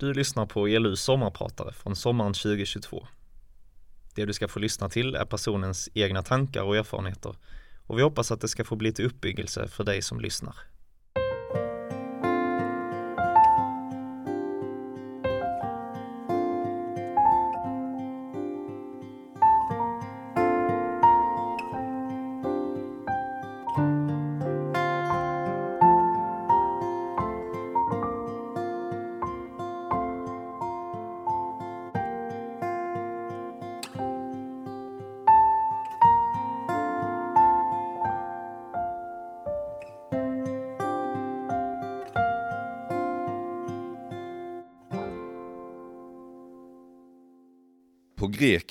Du lyssnar på ELUs sommarpratare från sommaren 2022. Det du ska få lyssna till är personens egna tankar och erfarenheter och vi hoppas att det ska få bli till uppbyggelse för dig som lyssnar.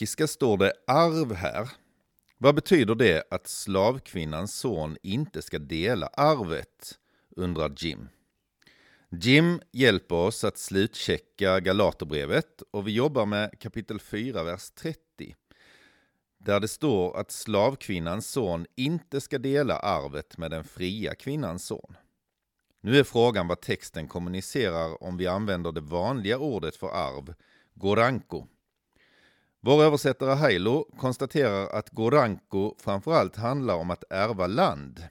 Grekiska står det arv här. Vad betyder det att slavkvinnans son inte ska dela arvet? undrar Jim. Jim hjälper oss att slutchecka Galaterbrevet och vi jobbar med kapitel 4, vers 30. Där det står att slavkvinnans son inte ska dela arvet med den fria kvinnans son. Nu är frågan vad texten kommunicerar om vi använder det vanliga ordet för arv, goranko. Vår översättare Hailo konstaterar att goranko framförallt handlar om att ärva land.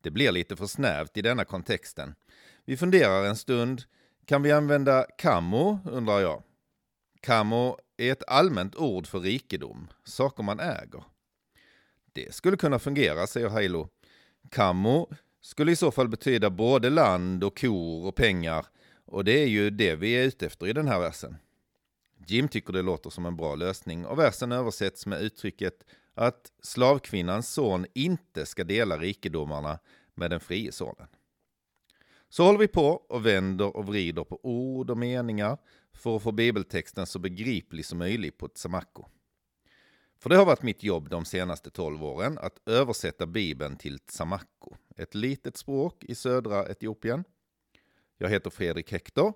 Det blir lite för snävt i denna kontexten. Vi funderar en stund. Kan vi använda kamo, undrar jag. Kamo är ett allmänt ord för rikedom, saker man äger. Det skulle kunna fungera, säger Hailo. Kamo skulle i så fall betyda både land och kor och pengar och det är ju det vi är ute efter i den här versen. Jim tycker det låter som en bra lösning och versen översätts med uttrycket att slavkvinnans son inte ska dela rikedomarna med den frie sonen. Så håller vi på och vänder och vrider på ord och meningar för att få bibeltexten så begriplig som möjligt på ett. För det har varit mitt jobb de senaste tolv åren att översätta bibeln till tsamako, ett litet språk i södra Etiopien. Jag heter Fredrik Hector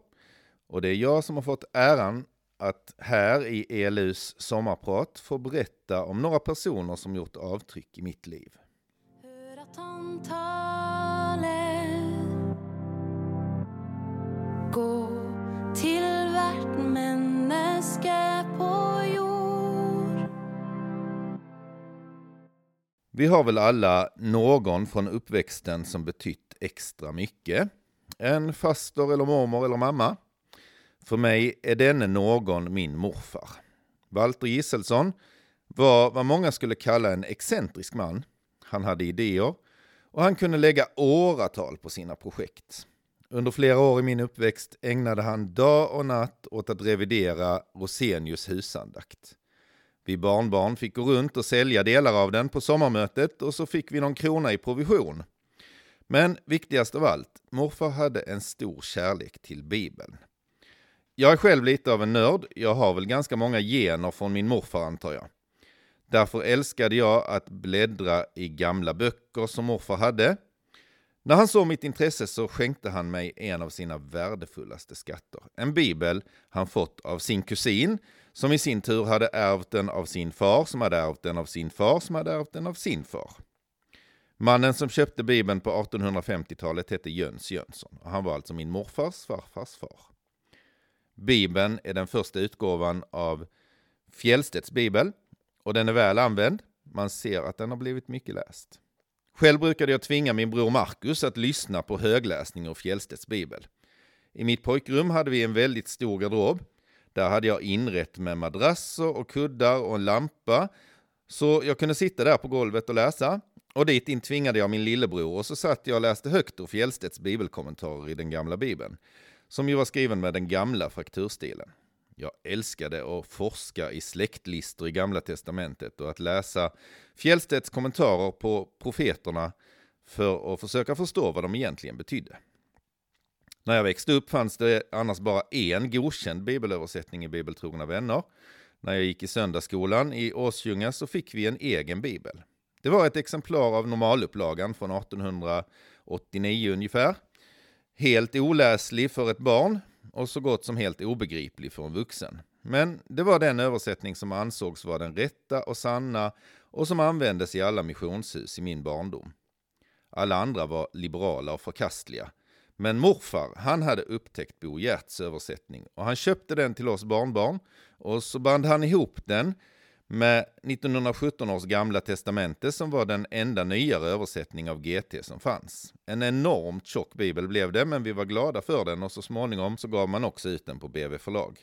och det är jag som har fått äran att här i ELUs sommarprat få berätta om några personer som gjort avtryck i mitt liv. Vi har väl alla någon från uppväxten som betytt extra mycket. En faster eller mormor eller mamma. För mig är denne någon min morfar. Walter Gisselsson var vad många skulle kalla en excentrisk man. Han hade idéer och han kunde lägga åratal på sina projekt. Under flera år i min uppväxt ägnade han dag och natt åt att revidera Rosenius husandakt. Vi barnbarn fick gå runt och sälja delar av den på sommarmötet och så fick vi någon krona i provision. Men viktigast av allt, morfar hade en stor kärlek till Bibeln. Jag är själv lite av en nörd. Jag har väl ganska många gener från min morfar antar jag. Därför älskade jag att bläddra i gamla böcker som morfar hade. När han såg mitt intresse så skänkte han mig en av sina värdefullaste skatter. En bibel han fått av sin kusin, som i sin tur hade ärvt den av sin far, som hade ärvt den av sin far, som hade ärvt den av sin far. Mannen som köpte bibeln på 1850-talet hette Jöns Jönsson. Och han var alltså min morfars farfars far. Bibeln är den första utgåvan av Fjellstedts bibel och den är väl använd. Man ser att den har blivit mycket läst. Själv brukade jag tvinga min bror Marcus att lyssna på högläsning av Fjellstedts bibel. I mitt pojkrum hade vi en väldigt stor garderob. Där hade jag inrett med madrasser och kuddar och en lampa. Så jag kunde sitta där på golvet och läsa. Och dit in tvingade jag min lillebror och så satt jag och läste högt ur Fjellstedts bibelkommentarer i den gamla bibeln som ju var skriven med den gamla frakturstilen. Jag älskade att forska i släktlistor i Gamla Testamentet och att läsa Fjellstedts kommentarer på profeterna för att försöka förstå vad de egentligen betydde. När jag växte upp fanns det annars bara en godkänd bibelöversättning i Bibeltrogna vänner. När jag gick i söndagsskolan i Åsljunga så fick vi en egen bibel. Det var ett exemplar av normalupplagan från 1889 ungefär Helt oläslig för ett barn och så gott som helt obegriplig för en vuxen. Men det var den översättning som ansågs vara den rätta och sanna och som användes i alla missionshus i min barndom. Alla andra var liberala och förkastliga. Men morfar, han hade upptäckt Bo Gerts översättning och han köpte den till oss barnbarn och så band han ihop den med 1917 års gamla testamente som var den enda nyare översättning av GT som fanns. En enormt tjock bibel blev det, men vi var glada för den och så småningom så gav man också ut den på BV förlag.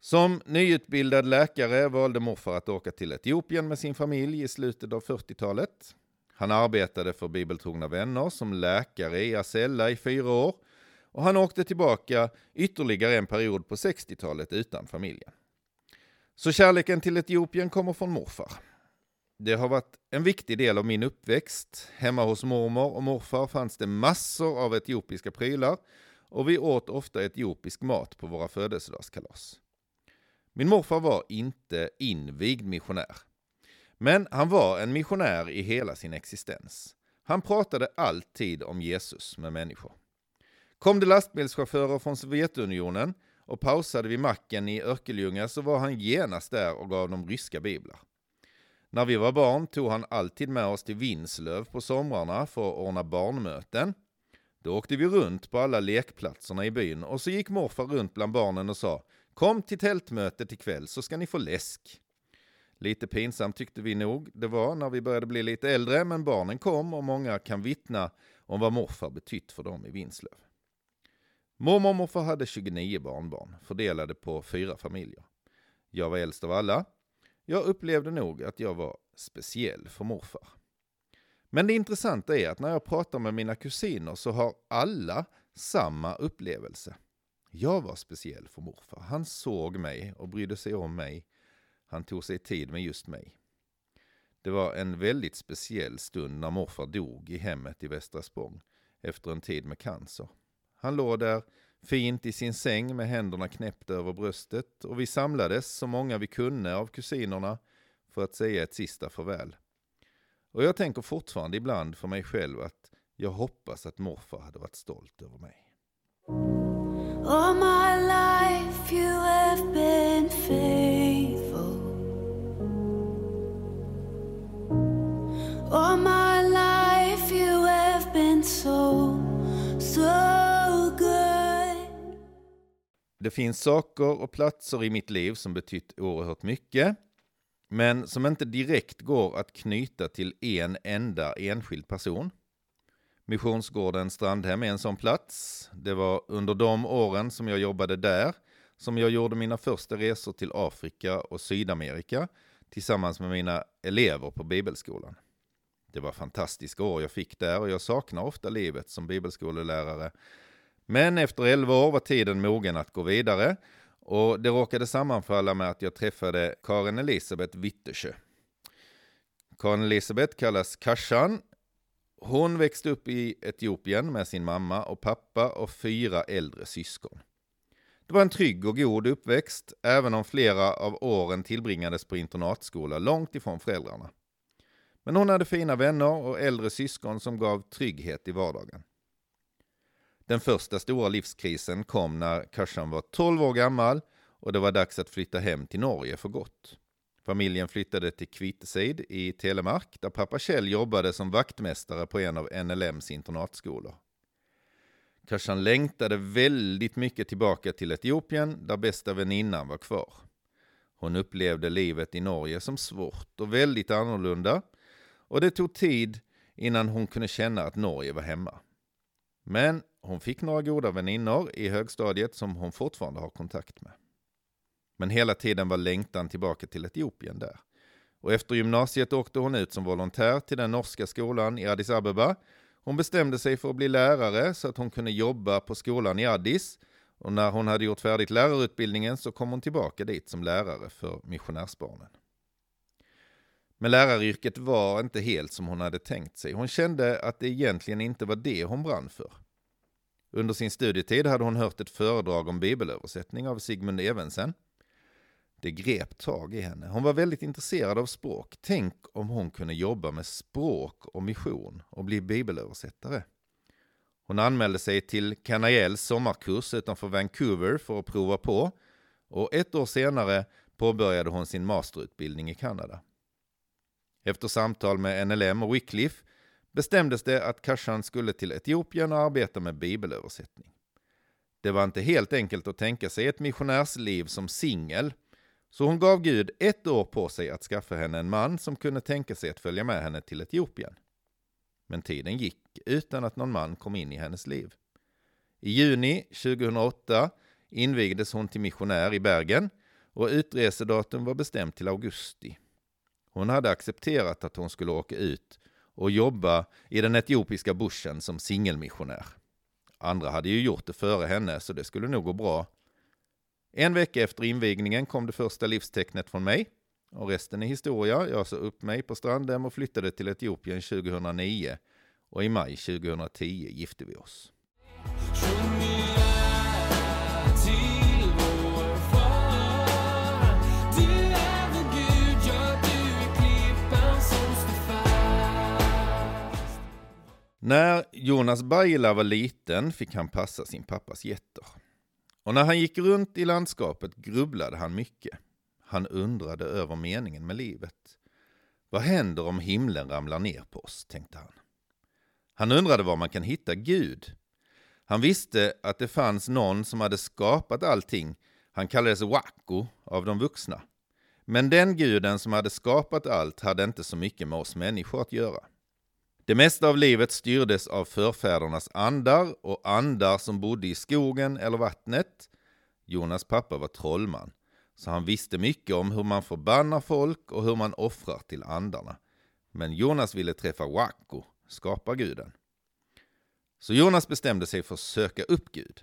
Som nyutbildad läkare valde morfar att åka till Etiopien med sin familj i slutet av 40-talet. Han arbetade för Bibeltrogna vänner som läkare i Asella i fyra år och han åkte tillbaka ytterligare en period på 60-talet utan familjen. Så kärleken till Etiopien kommer från morfar. Det har varit en viktig del av min uppväxt. Hemma hos mormor och morfar fanns det massor av etiopiska prylar och vi åt ofta etiopisk mat på våra födelsedagskalas. Min morfar var inte invigd missionär. Men han var en missionär i hela sin existens. Han pratade alltid om Jesus med människor. Kom det lastbilschaufförer från Sovjetunionen och pausade vid macken i Örkelljunga så var han genast där och gav dem ryska biblar. När vi var barn tog han alltid med oss till Vinslöv på somrarna för att ordna barnmöten. Då åkte vi runt på alla lekplatserna i byn och så gick morfar runt bland barnen och sa Kom till tältmötet ikväll så ska ni få läsk. Lite pinsamt tyckte vi nog det var när vi började bli lite äldre, men barnen kom och många kan vittna om vad morfar betytt för dem i Vinslöv. Mormor och morfar hade 29 barnbarn, fördelade på fyra familjer. Jag var äldst av alla. Jag upplevde nog att jag var speciell för morfar. Men det intressanta är att när jag pratar med mina kusiner så har alla samma upplevelse. Jag var speciell för morfar. Han såg mig och brydde sig om mig. Han tog sig tid med just mig. Det var en väldigt speciell stund när morfar dog i hemmet i Västra Spång efter en tid med cancer. Han låg där fint i sin säng med händerna knäppta över bröstet och vi samlades så många vi kunde av kusinerna för att säga ett sista farväl. Och jag tänker fortfarande ibland för mig själv att jag hoppas att morfar hade varit stolt över mig. All my life you have been faithful. Det finns saker och platser i mitt liv som betytt oerhört mycket, men som inte direkt går att knyta till en enda enskild person. Missionsgården Strandhem är en sån plats. Det var under de åren som jag jobbade där som jag gjorde mina första resor till Afrika och Sydamerika tillsammans med mina elever på bibelskolan. Det var fantastiska år jag fick där och jag saknar ofta livet som bibelskolelärare. Men efter 11 år var tiden mogen att gå vidare och det råkade sammanfalla med att jag träffade Karin Elisabeth Wittersjö. Karin Elisabeth kallas Kashan hon växte upp i Etiopien med sin mamma och pappa och fyra äldre syskon. Det var en trygg och god uppväxt, även om flera av åren tillbringades på internatskola långt ifrån föräldrarna. Men hon hade fina vänner och äldre syskon som gav trygghet i vardagen. Den första stora livskrisen kom när Kashan var 12 år gammal och det var dags att flytta hem till Norge för gott. Familjen flyttade till Kviteseid i Telemark där pappa Kjell jobbade som vaktmästare på en av NLMs internatskolor. Kashan längtade väldigt mycket tillbaka till Etiopien där bästa väninnan var kvar. Hon upplevde livet i Norge som svårt och väldigt annorlunda och det tog tid innan hon kunde känna att Norge var hemma. Men hon fick några goda väninnor i högstadiet som hon fortfarande har kontakt med. Men hela tiden var längtan tillbaka till Etiopien där. Och efter gymnasiet åkte hon ut som volontär till den norska skolan i Addis Abeba. Hon bestämde sig för att bli lärare så att hon kunde jobba på skolan i Addis. Och när hon hade gjort färdigt lärarutbildningen så kom hon tillbaka dit som lärare för missionärsbarnen. Men läraryrket var inte helt som hon hade tänkt sig. Hon kände att det egentligen inte var det hon brann för. Under sin studietid hade hon hört ett föredrag om bibelöversättning av Sigmund Evensen. Det grep tag i henne. Hon var väldigt intresserad av språk. Tänk om hon kunde jobba med språk och mission och bli bibelöversättare. Hon anmälde sig till Canaiels sommarkurs utanför Vancouver för att prova på och ett år senare påbörjade hon sin masterutbildning i Kanada. Efter samtal med NLM och Wycliffe bestämdes det att Kashan skulle till Etiopien och arbeta med bibelöversättning. Det var inte helt enkelt att tänka sig ett missionärsliv som singel, så hon gav Gud ett år på sig att skaffa henne en man som kunde tänka sig att följa med henne till Etiopien. Men tiden gick utan att någon man kom in i hennes liv. I juni 2008 invigdes hon till missionär i Bergen och utresedatum var bestämt till augusti. Hon hade accepterat att hon skulle åka ut och jobba i den etiopiska bushen som singelmissionär. Andra hade ju gjort det före henne, så det skulle nog gå bra. En vecka efter invigningen kom det första livstecknet från mig. Och resten är historia. Jag sa upp mig på Strandhem och flyttade till Etiopien 2009. Och i maj 2010 gifte vi oss. När Jonas Baila var liten fick han passa sin pappas getter. Och när han gick runt i landskapet grubblade han mycket. Han undrade över meningen med livet. Vad händer om himlen ramlar ner på oss, tänkte han. Han undrade var man kan hitta Gud. Han visste att det fanns någon som hade skapat allting. Han kallades Wacko av de vuxna. Men den guden som hade skapat allt hade inte så mycket med oss människor att göra. Det mesta av livet styrdes av förfädernas andar och andar som bodde i skogen eller vattnet. Jonas pappa var trollman, så han visste mycket om hur man förbannar folk och hur man offrar till andarna. Men Jonas ville träffa Wacko, skaparguden. Så Jonas bestämde sig för att söka upp Gud.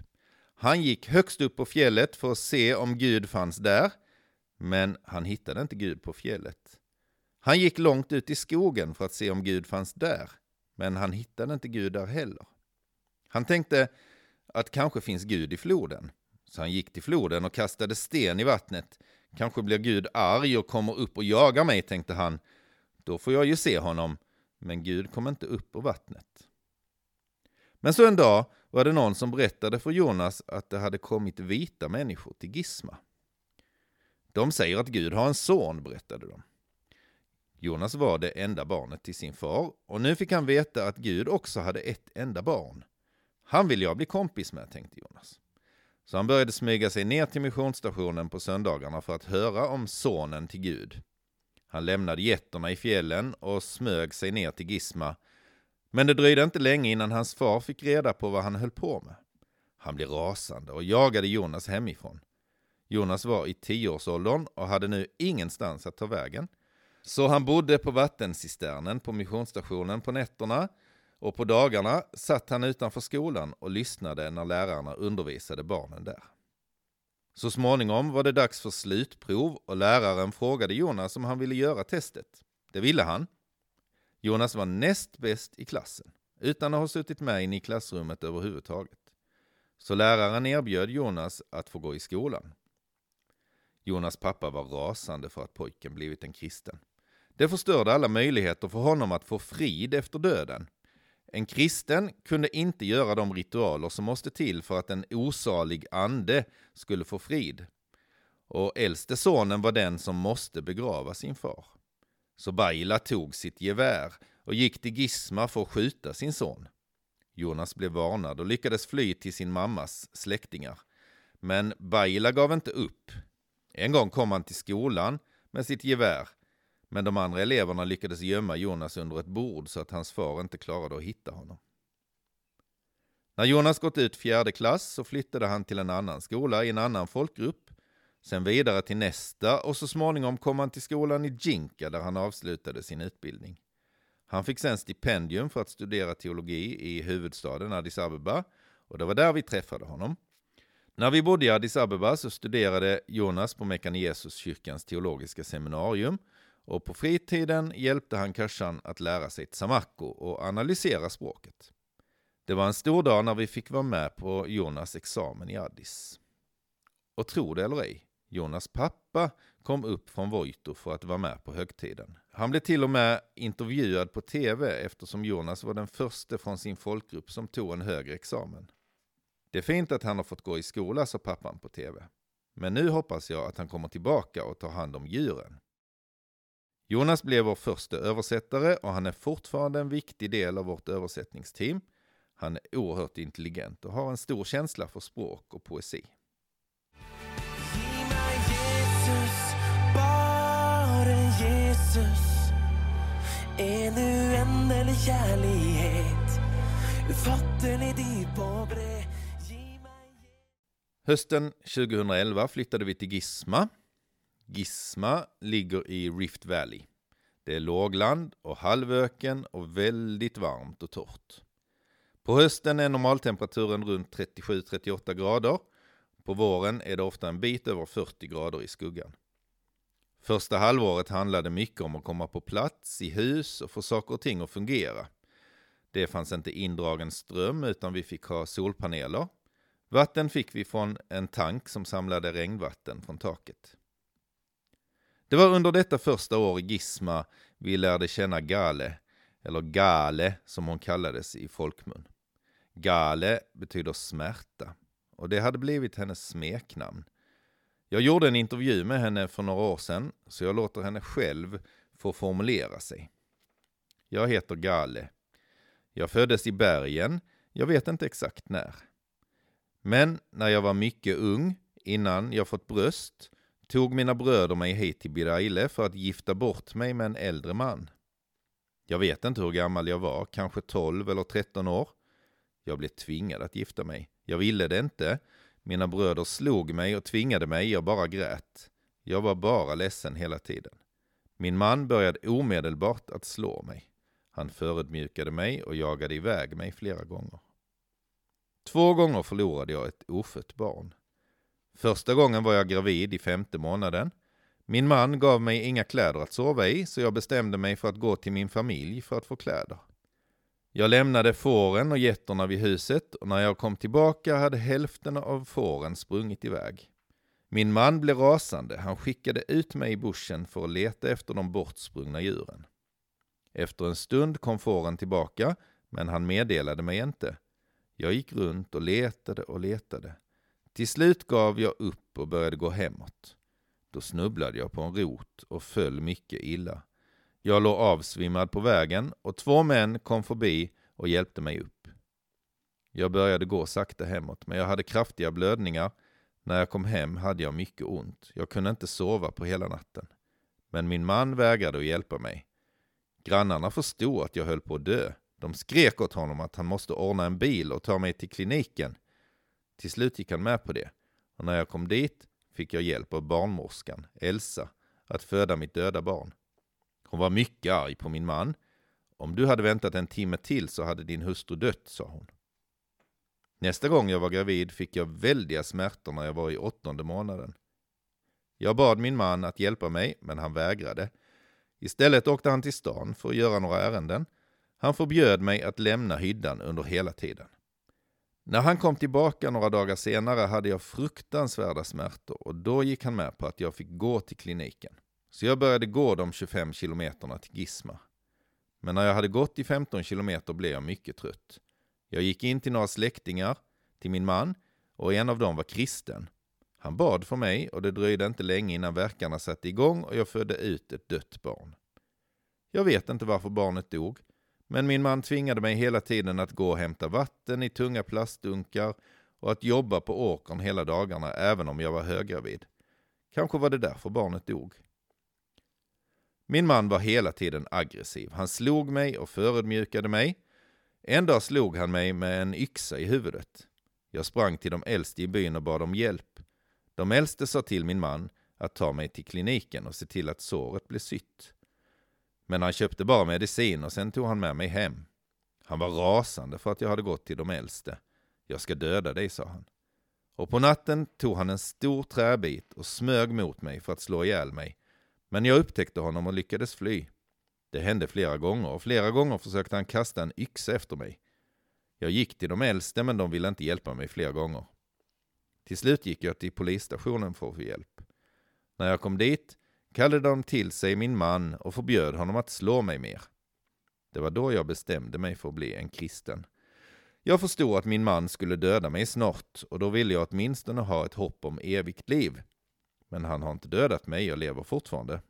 Han gick högst upp på fjället för att se om Gud fanns där, men han hittade inte Gud på fjället. Han gick långt ut i skogen för att se om Gud fanns där, men han hittade inte Gud där heller. Han tänkte att kanske finns Gud i floden, så han gick till floden och kastade sten i vattnet. Kanske blir Gud arg och kommer upp och jagar mig, tänkte han. Då får jag ju se honom, men Gud kom inte upp ur vattnet. Men så en dag var det någon som berättade för Jonas att det hade kommit vita människor till Gisma. De säger att Gud har en son, berättade de. Jonas var det enda barnet till sin far och nu fick han veta att Gud också hade ett enda barn. Han vill jag bli kompis med, tänkte Jonas. Så han började smyga sig ner till missionsstationen på söndagarna för att höra om sonen till Gud. Han lämnade getterna i fjällen och smög sig ner till Gisma. Men det dröjde inte länge innan hans far fick reda på vad han höll på med. Han blev rasande och jagade Jonas hemifrån. Jonas var i tioårsåldern och hade nu ingenstans att ta vägen. Så han bodde på vattencisternen på missionsstationen på nätterna och på dagarna satt han utanför skolan och lyssnade när lärarna undervisade barnen där. Så småningom var det dags för slutprov och läraren frågade Jonas om han ville göra testet. Det ville han. Jonas var näst bäst i klassen, utan att ha suttit med inne i klassrummet överhuvudtaget. Så läraren erbjöd Jonas att få gå i skolan. Jonas pappa var rasande för att pojken blivit en kristen. Det förstörde alla möjligheter för honom att få frid efter döden. En kristen kunde inte göra de ritualer som måste till för att en osalig ande skulle få frid. Och äldste sonen var den som måste begrava sin far. Så Baila tog sitt gevär och gick till Gisma för att skjuta sin son. Jonas blev varnad och lyckades fly till sin mammas släktingar. Men Baila gav inte upp. En gång kom han till skolan med sitt gevär men de andra eleverna lyckades gömma Jonas under ett bord så att hans far inte klarade att hitta honom. När Jonas gått ut fjärde klass så flyttade han till en annan skola i en annan folkgrupp, sen vidare till nästa och så småningom kom han till skolan i Jinka där han avslutade sin utbildning. Han fick sen stipendium för att studera teologi i huvudstaden Addis Abeba och det var där vi träffade honom. När vi bodde i Addis Abeba så studerade Jonas på Mekane kyrkans teologiska seminarium och på fritiden hjälpte han Kashan att lära sig tsamakko och analysera språket. Det var en stor dag när vi fick vara med på Jonas examen i Addis. Och tro det eller ej, Jonas pappa kom upp från Vojto för att vara med på högtiden. Han blev till och med intervjuad på tv eftersom Jonas var den första från sin folkgrupp som tog en högre examen. Det är fint att han har fått gå i skola, sa pappan på tv. Men nu hoppas jag att han kommer tillbaka och tar hand om djuren. Jonas blev vår första översättare och han är fortfarande en viktig del av vårt översättningsteam. Han är oerhört intelligent och har en stor känsla för språk och poesi. Jesus, bara Jesus En uendelig kärlighet Ufattelig dyp och bred Hösten 2011 flyttade vi till Gisma. Gisma ligger i Rift Valley. Det är lågland och halvöken och väldigt varmt och torrt. På hösten är normaltemperaturen runt 37-38 grader. På våren är det ofta en bit över 40 grader i skuggan. Första halvåret handlade mycket om att komma på plats i hus och få saker och ting att fungera. Det fanns inte indragen ström utan vi fick ha solpaneler. Vatten fick vi från en tank som samlade regnvatten från taket. Det var under detta första år i Gisma vi lärde känna Gale, eller Gale som hon kallades i folkmun. Gale betyder smärta och det hade blivit hennes smeknamn. Jag gjorde en intervju med henne för några år sedan så jag låter henne själv få formulera sig. Jag heter Gale. Jag föddes i bergen, jag vet inte exakt när. Men när jag var mycket ung, innan jag fått bröst, tog mina bröder mig hit till Biraile för att gifta bort mig med en äldre man. Jag vet inte hur gammal jag var, kanske 12 eller 13 år. Jag blev tvingad att gifta mig. Jag ville det inte. Mina bröder slog mig och tvingade mig, jag bara grät. Jag var bara ledsen hela tiden. Min man började omedelbart att slå mig. Han förödmjukade mig och jagade iväg mig flera gånger. Två gånger förlorade jag ett ofött barn. Första gången var jag gravid i femte månaden. Min man gav mig inga kläder att sova i, så jag bestämde mig för att gå till min familj för att få kläder. Jag lämnade fåren och getterna vid huset och när jag kom tillbaka hade hälften av fåren sprungit iväg. Min man blev rasande, han skickade ut mig i buschen för att leta efter de bortsprungna djuren. Efter en stund kom fåren tillbaka, men han meddelade mig inte. Jag gick runt och letade och letade. Till slut gav jag upp och började gå hemåt. Då snubblade jag på en rot och föll mycket illa. Jag låg avsvimmad på vägen och två män kom förbi och hjälpte mig upp. Jag började gå sakta hemåt, men jag hade kraftiga blödningar. När jag kom hem hade jag mycket ont. Jag kunde inte sova på hela natten. Men min man vägrade att hjälpa mig. Grannarna förstod att jag höll på att dö. De skrek åt honom att han måste ordna en bil och ta mig till kliniken. Till slut gick han med på det. Och när jag kom dit fick jag hjälp av barnmorskan, Elsa, att föda mitt döda barn. Hon var mycket arg på min man. Om du hade väntat en timme till så hade din hustru dött, sa hon. Nästa gång jag var gravid fick jag väldiga smärtor när jag var i åttonde månaden. Jag bad min man att hjälpa mig, men han vägrade. Istället åkte han till stan för att göra några ärenden. Han förbjöd mig att lämna hyddan under hela tiden. När han kom tillbaka några dagar senare hade jag fruktansvärda smärtor och då gick han med på att jag fick gå till kliniken. Så jag började gå de 25 kilometerna till Gisma. Men när jag hade gått i 15 kilometer blev jag mycket trött. Jag gick in till några släktingar, till min man, och en av dem var kristen. Han bad för mig och det dröjde inte länge innan verkarna satte igång och jag födde ut ett dött barn. Jag vet inte varför barnet dog, men min man tvingade mig hela tiden att gå och hämta vatten i tunga plastdunkar och att jobba på åkern hela dagarna även om jag var höggravid. Kanske var det därför barnet dog. Min man var hela tiden aggressiv. Han slog mig och förödmjukade mig. En dag slog han mig med en yxa i huvudet. Jag sprang till de äldste i byn och bad om hjälp. De äldste sa till min man att ta mig till kliniken och se till att såret blev sytt. Men han köpte bara medicin och sen tog han med mig hem. Han var rasande för att jag hade gått till de äldste. Jag ska döda dig, sa han. Och på natten tog han en stor träbit och smög mot mig för att slå ihjäl mig. Men jag upptäckte honom och lyckades fly. Det hände flera gånger och flera gånger försökte han kasta en yxa efter mig. Jag gick till de äldste men de ville inte hjälpa mig fler gånger. Till slut gick jag till polisstationen för att få hjälp. När jag kom dit kallade de till sig min man och förbjöd honom att slå mig mer. Det var då jag bestämde mig för att bli en kristen. Jag förstod att min man skulle döda mig snart och då ville jag åtminstone ha ett hopp om evigt liv. Men han har inte dödat mig, jag lever fortfarande.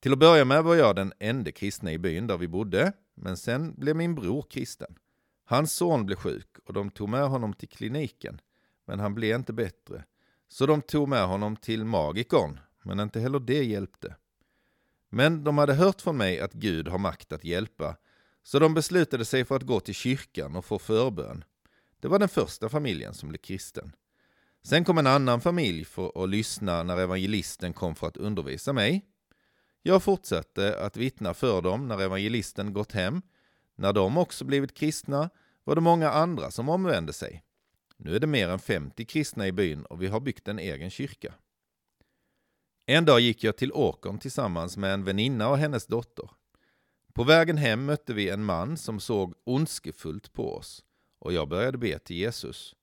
Till att börja med var jag den enda kristna i byn där vi bodde, men sen blev min bror kristen. Hans son blev sjuk och de tog med honom till kliniken, men han blev inte bättre. Så de tog med honom till magikern, men inte heller det hjälpte. Men de hade hört från mig att Gud har makt att hjälpa, så de beslutade sig för att gå till kyrkan och få förbön. Det var den första familjen som blev kristen. Sen kom en annan familj för att lyssna när evangelisten kom för att undervisa mig. Jag fortsatte att vittna för dem när evangelisten gått hem. När de också blivit kristna var det många andra som omvände sig. Nu är det mer än 50 kristna i byn och vi har byggt en egen kyrka. En dag gick jag till åkern tillsammans med en väninna och hennes dotter. På vägen hem mötte vi en man som såg ondskefullt på oss och jag började be till Jesus.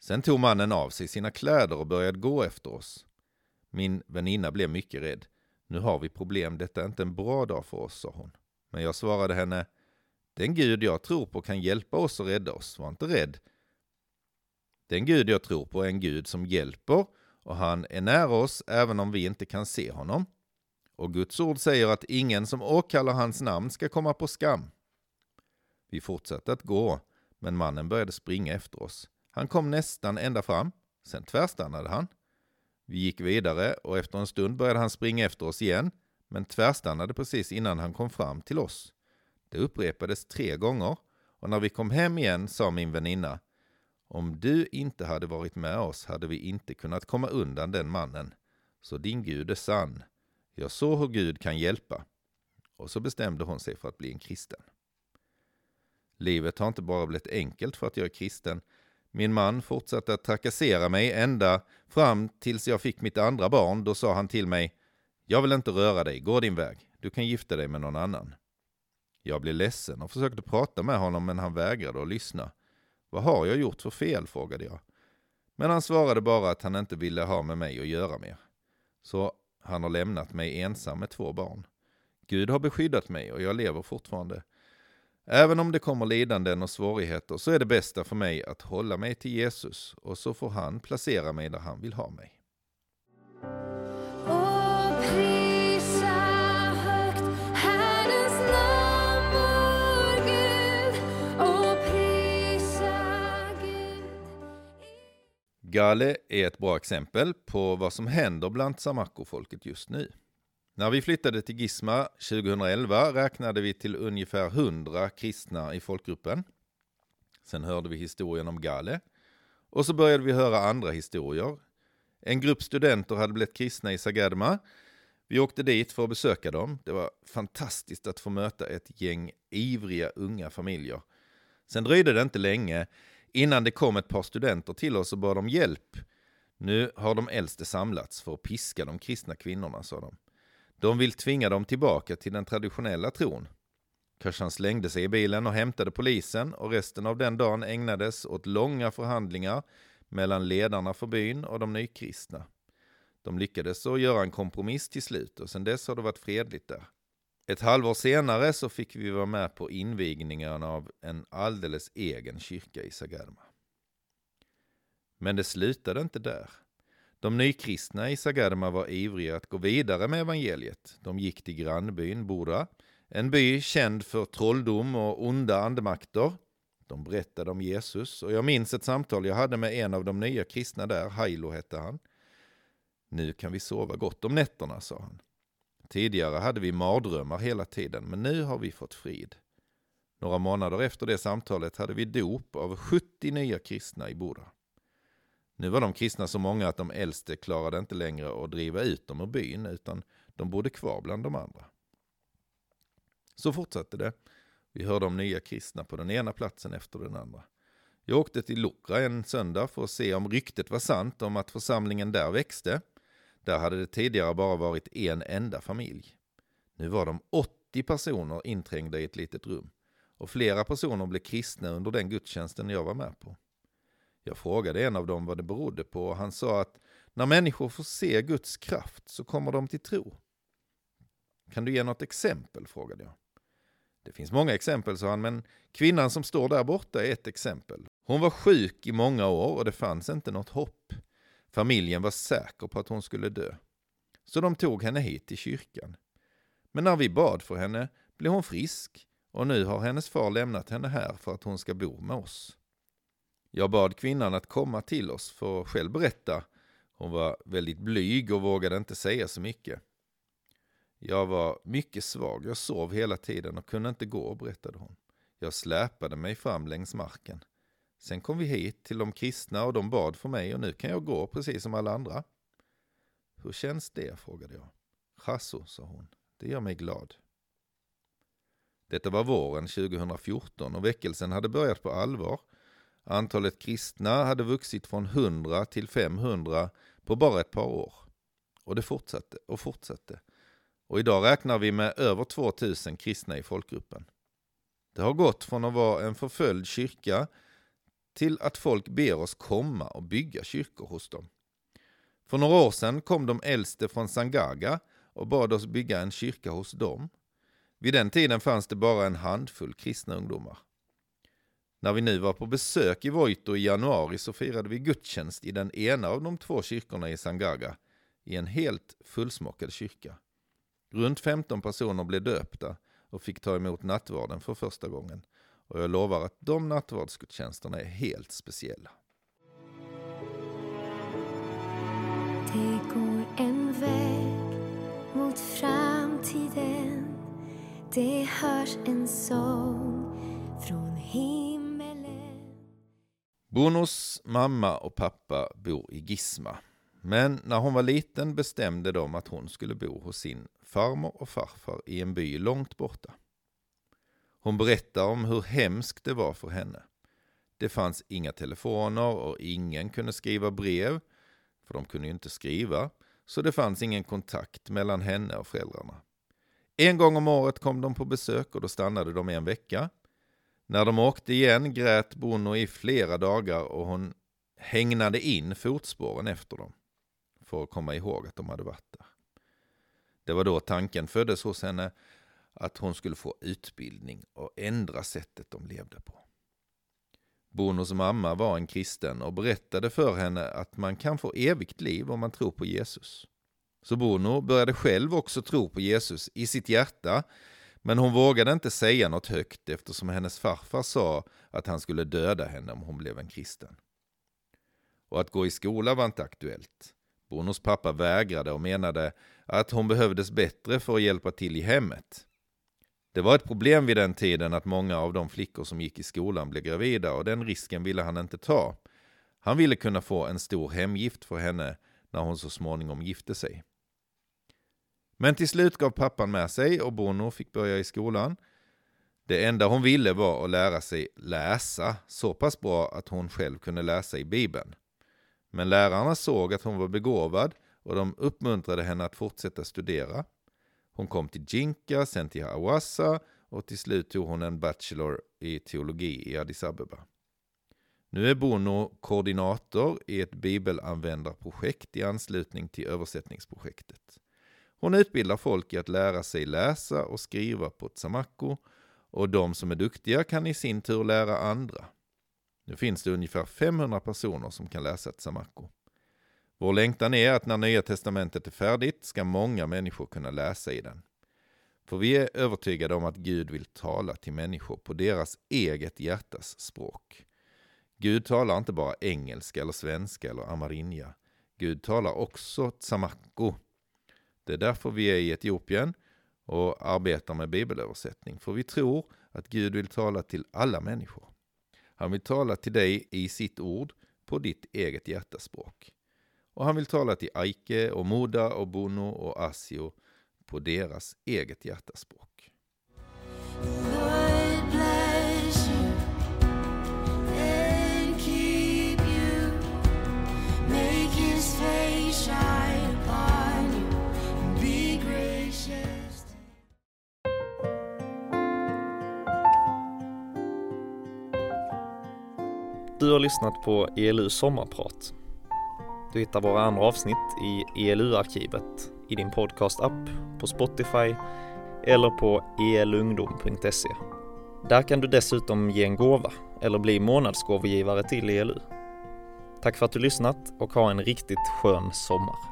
Sen tog mannen av sig sina kläder och började gå efter oss. Min väninna blev mycket rädd. Nu har vi problem, detta är inte en bra dag för oss, sa hon. Men jag svarade henne, den Gud jag tror på kan hjälpa oss och rädda oss, var inte rädd. Den Gud jag tror på är en Gud som hjälper och han är nära oss även om vi inte kan se honom. Och Guds ord säger att ingen som åkallar hans namn ska komma på skam. Vi fortsatte att gå, men mannen började springa efter oss. Han kom nästan ända fram, sen tvärstannade han. Vi gick vidare och efter en stund började han springa efter oss igen, men tvärstannade precis innan han kom fram till oss. Det upprepades tre gånger och när vi kom hem igen sa min väninna om du inte hade varit med oss hade vi inte kunnat komma undan den mannen. Så din Gud är sann. Jag såg hur Gud kan hjälpa. Och så bestämde hon sig för att bli en kristen. Livet har inte bara blivit enkelt för att jag är kristen. Min man fortsatte att trakassera mig ända fram tills jag fick mitt andra barn. Då sa han till mig, jag vill inte röra dig, gå din väg. Du kan gifta dig med någon annan. Jag blev ledsen och försökte prata med honom men han vägrade att lyssna. Vad har jag gjort för fel? frågade jag. Men han svarade bara att han inte ville ha med mig att göra mer. Så han har lämnat mig ensam med två barn. Gud har beskyddat mig och jag lever fortfarande. Även om det kommer lidanden och svårigheter så är det bästa för mig att hålla mig till Jesus och så får han placera mig där han vill ha mig. Gale är ett bra exempel på vad som händer bland Samarco-folket just nu. När vi flyttade till Gisma 2011 räknade vi till ungefär 100 kristna i folkgruppen. Sen hörde vi historien om Gale. Och så började vi höra andra historier. En grupp studenter hade blivit kristna i Sagadma. Vi åkte dit för att besöka dem. Det var fantastiskt att få möta ett gäng ivriga unga familjer. Sen dröjde det inte länge innan det kom ett par studenter till oss och bad om hjälp. Nu har de äldste samlats för att piska de kristna kvinnorna, sa de. De vill tvinga dem tillbaka till den traditionella tron. Kashan slängde sig i bilen och hämtade polisen och resten av den dagen ägnades åt långa förhandlingar mellan ledarna för byn och de nykristna. De lyckades så göra en kompromiss till slut och sedan dess har det varit fredligt där. Ett halvår senare så fick vi vara med på invigningen av en alldeles egen kyrka i Sagarma. Men det slutade inte där. De nykristna i Sagarma var ivriga att gå vidare med evangeliet. De gick till grannbyn Bora, en by känd för trolldom och onda andemakter. De berättade om Jesus och jag minns ett samtal jag hade med en av de nya kristna där, Hailo hette han. Nu kan vi sova gott om nätterna, sa han. Tidigare hade vi mardrömmar hela tiden, men nu har vi fått frid. Några månader efter det samtalet hade vi dop av 70 nya kristna i Boda. Nu var de kristna så många att de äldste klarade inte längre att driva ut dem ur byn, utan de bodde kvar bland de andra. Så fortsatte det. Vi hörde om nya kristna på den ena platsen efter den andra. Jag åkte till Lukra en söndag för att se om ryktet var sant om att församlingen där växte. Där hade det tidigare bara varit en enda familj. Nu var de 80 personer inträngda i ett litet rum. Och flera personer blev kristna under den gudstjänsten jag var med på. Jag frågade en av dem vad det berodde på och han sa att när människor får se Guds kraft så kommer de till tro. Kan du ge något exempel? frågade jag. Det finns många exempel, sa han, men kvinnan som står där borta är ett exempel. Hon var sjuk i många år och det fanns inte något hopp. Familjen var säker på att hon skulle dö. Så de tog henne hit till kyrkan. Men när vi bad för henne blev hon frisk och nu har hennes far lämnat henne här för att hon ska bo med oss. Jag bad kvinnan att komma till oss för att själv berätta. Hon var väldigt blyg och vågade inte säga så mycket. Jag var mycket svag, jag sov hela tiden och kunde inte gå, berättade hon. Jag släpade mig fram längs marken. Sen kom vi hit till de kristna och de bad för mig och nu kan jag gå precis som alla andra. Hur känns det? frågade jag. Chasso, sa hon. Det gör mig glad. Detta var våren 2014 och väckelsen hade börjat på allvar. Antalet kristna hade vuxit från 100 till 500 på bara ett par år. Och det fortsatte och fortsatte. Och idag räknar vi med över 2000 kristna i folkgruppen. Det har gått från att vara en förföljd kyrka till att folk ber oss komma och bygga kyrkor hos dem. För några år sedan kom de äldste från Sangaga och bad oss bygga en kyrka hos dem. Vid den tiden fanns det bara en handfull kristna ungdomar. När vi nu var på besök i Voito i januari så firade vi gudstjänst i den ena av de två kyrkorna i Sangaga, i en helt fullsmockad kyrka. Runt 15 personer blev döpta och fick ta emot nattvarden för första gången. Och jag lovar att de nattvardsgudstjänsterna är helt speciella. Det går en väg mot framtiden Det hörs en sång från himmelen Bonos mamma och pappa bor i Gisma. Men när hon var liten bestämde de att hon skulle bo hos sin farmor och farfar i en by långt borta. Hon berättar om hur hemskt det var för henne. Det fanns inga telefoner och ingen kunde skriva brev, för de kunde ju inte skriva, så det fanns ingen kontakt mellan henne och föräldrarna. En gång om året kom de på besök och då stannade de en vecka. När de åkte igen grät Bono i flera dagar och hon hägnade in fotspåren efter dem för att komma ihåg att de hade varit där. Det var då tanken föddes hos henne att hon skulle få utbildning och ändra sättet de levde på. Bonos mamma var en kristen och berättade för henne att man kan få evigt liv om man tror på Jesus. Så Bono började själv också tro på Jesus i sitt hjärta, men hon vågade inte säga något högt eftersom hennes farfar sa att han skulle döda henne om hon blev en kristen. Och att gå i skola var inte aktuellt. Bonos pappa vägrade och menade att hon behövdes bättre för att hjälpa till i hemmet. Det var ett problem vid den tiden att många av de flickor som gick i skolan blev gravida och den risken ville han inte ta. Han ville kunna få en stor hemgift för henne när hon så småningom gifte sig. Men till slut gav pappan med sig och Bono fick börja i skolan. Det enda hon ville var att lära sig läsa så pass bra att hon själv kunde läsa i Bibeln. Men lärarna såg att hon var begåvad och de uppmuntrade henne att fortsätta studera. Hon kom till Jinka, sen till Hawassa och till slut tog hon en bachelor i teologi i Addis Abeba. Nu är Bono koordinator i ett bibelanvändarprojekt i anslutning till översättningsprojektet. Hon utbildar folk i att lära sig läsa och skriva på tsamako och de som är duktiga kan i sin tur lära andra. Nu finns det ungefär 500 personer som kan läsa tsamako. Vår längtan är att när Nya Testamentet är färdigt ska många människor kunna läsa i den. För vi är övertygade om att Gud vill tala till människor på deras eget hjärtas språk. Gud talar inte bara engelska eller svenska eller amarinja. Gud talar också tsamakko. Det är därför vi är i Etiopien och arbetar med bibelöversättning. För vi tror att Gud vill tala till alla människor. Han vill tala till dig i sitt ord på ditt eget hjärtas språk. Och han vill tala till Aike och Moda och Bono och Asio på deras eget hjärtaspråk. Du har lyssnat på ELU sommarprat. Du hittar våra andra avsnitt i ELU-arkivet i din podcast-app, på Spotify eller på elungdom.se. Där kan du dessutom ge en gåva eller bli månadsgåvogivare till ELU. Tack för att du lyssnat och ha en riktigt skön sommar.